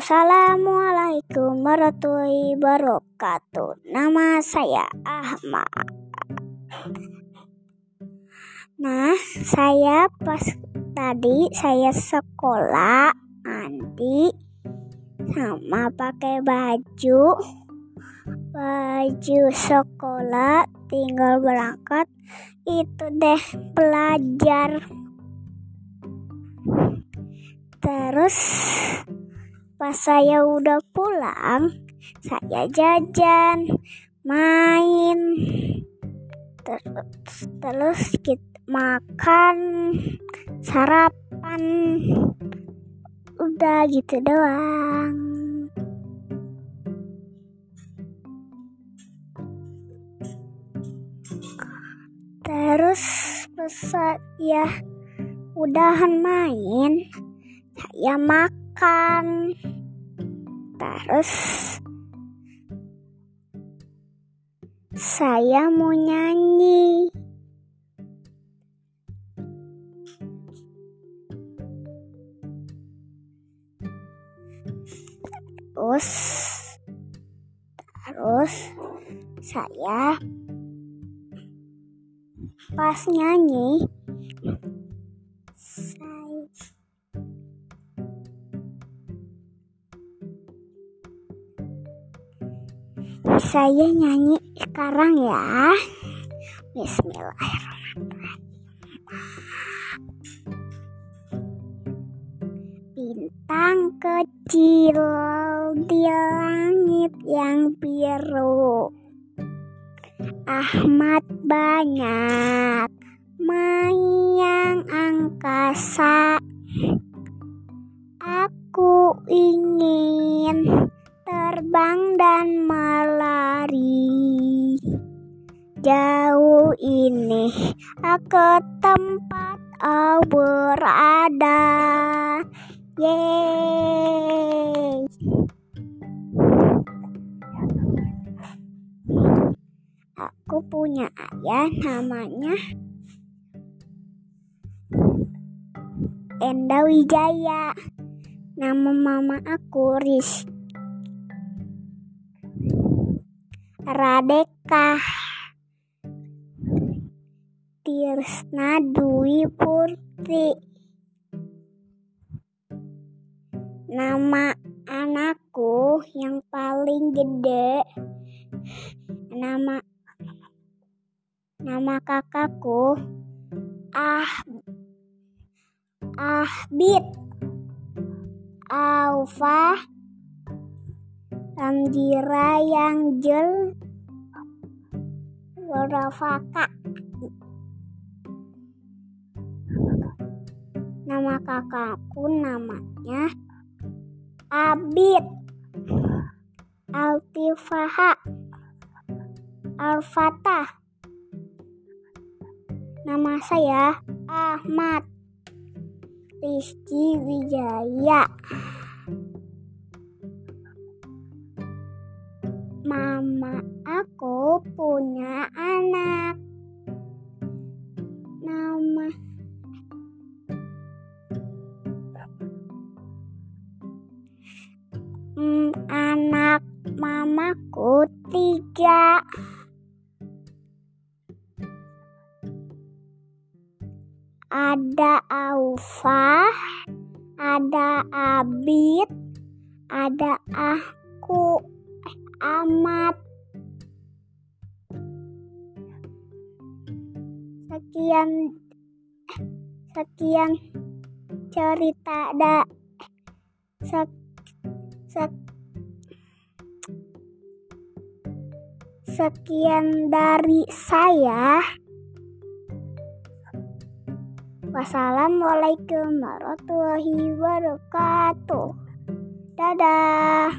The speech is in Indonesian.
Assalamualaikum warahmatullahi wabarakatuh. Nama saya Ahmad. Nah, saya pas tadi saya sekolah mandi sama pakai baju baju sekolah tinggal berangkat itu deh belajar terus pas saya udah pulang saya jajan main terus terus kita makan sarapan udah gitu doang. Terus pesat ya udahan main saya makan. Terus saya mau nyanyi. Terus terus saya pas nyanyi saya nyanyi sekarang ya. Bismillahirrahmanirrahim. Bintang kecil di langit yang biru. Ahmad banyak mayang angkasa. Aku ingin Jauh ini ke tempat kau berada. Yeay. Aku punya ayah namanya Enda Wijaya. Nama mama aku Riz Radeka Tirsna Dwi Putri. Nama anakku yang paling gede. Nama Nama kakakku Ah Ahbit. Aufa Amjira yang jel. Warafaka Nama kakakku namanya Abid. Altifaha. Alfatah. Nama saya Ahmad. Rizky Wijaya. Mama aku punya Anak mamaku tiga. Ada Aufa, ada Abid, ada aku, eh, Amat. Sekian, sekian cerita ada. Sek, sek, sekian dari saya. Wassalamualaikum warahmatullahi wabarakatuh. Dadah.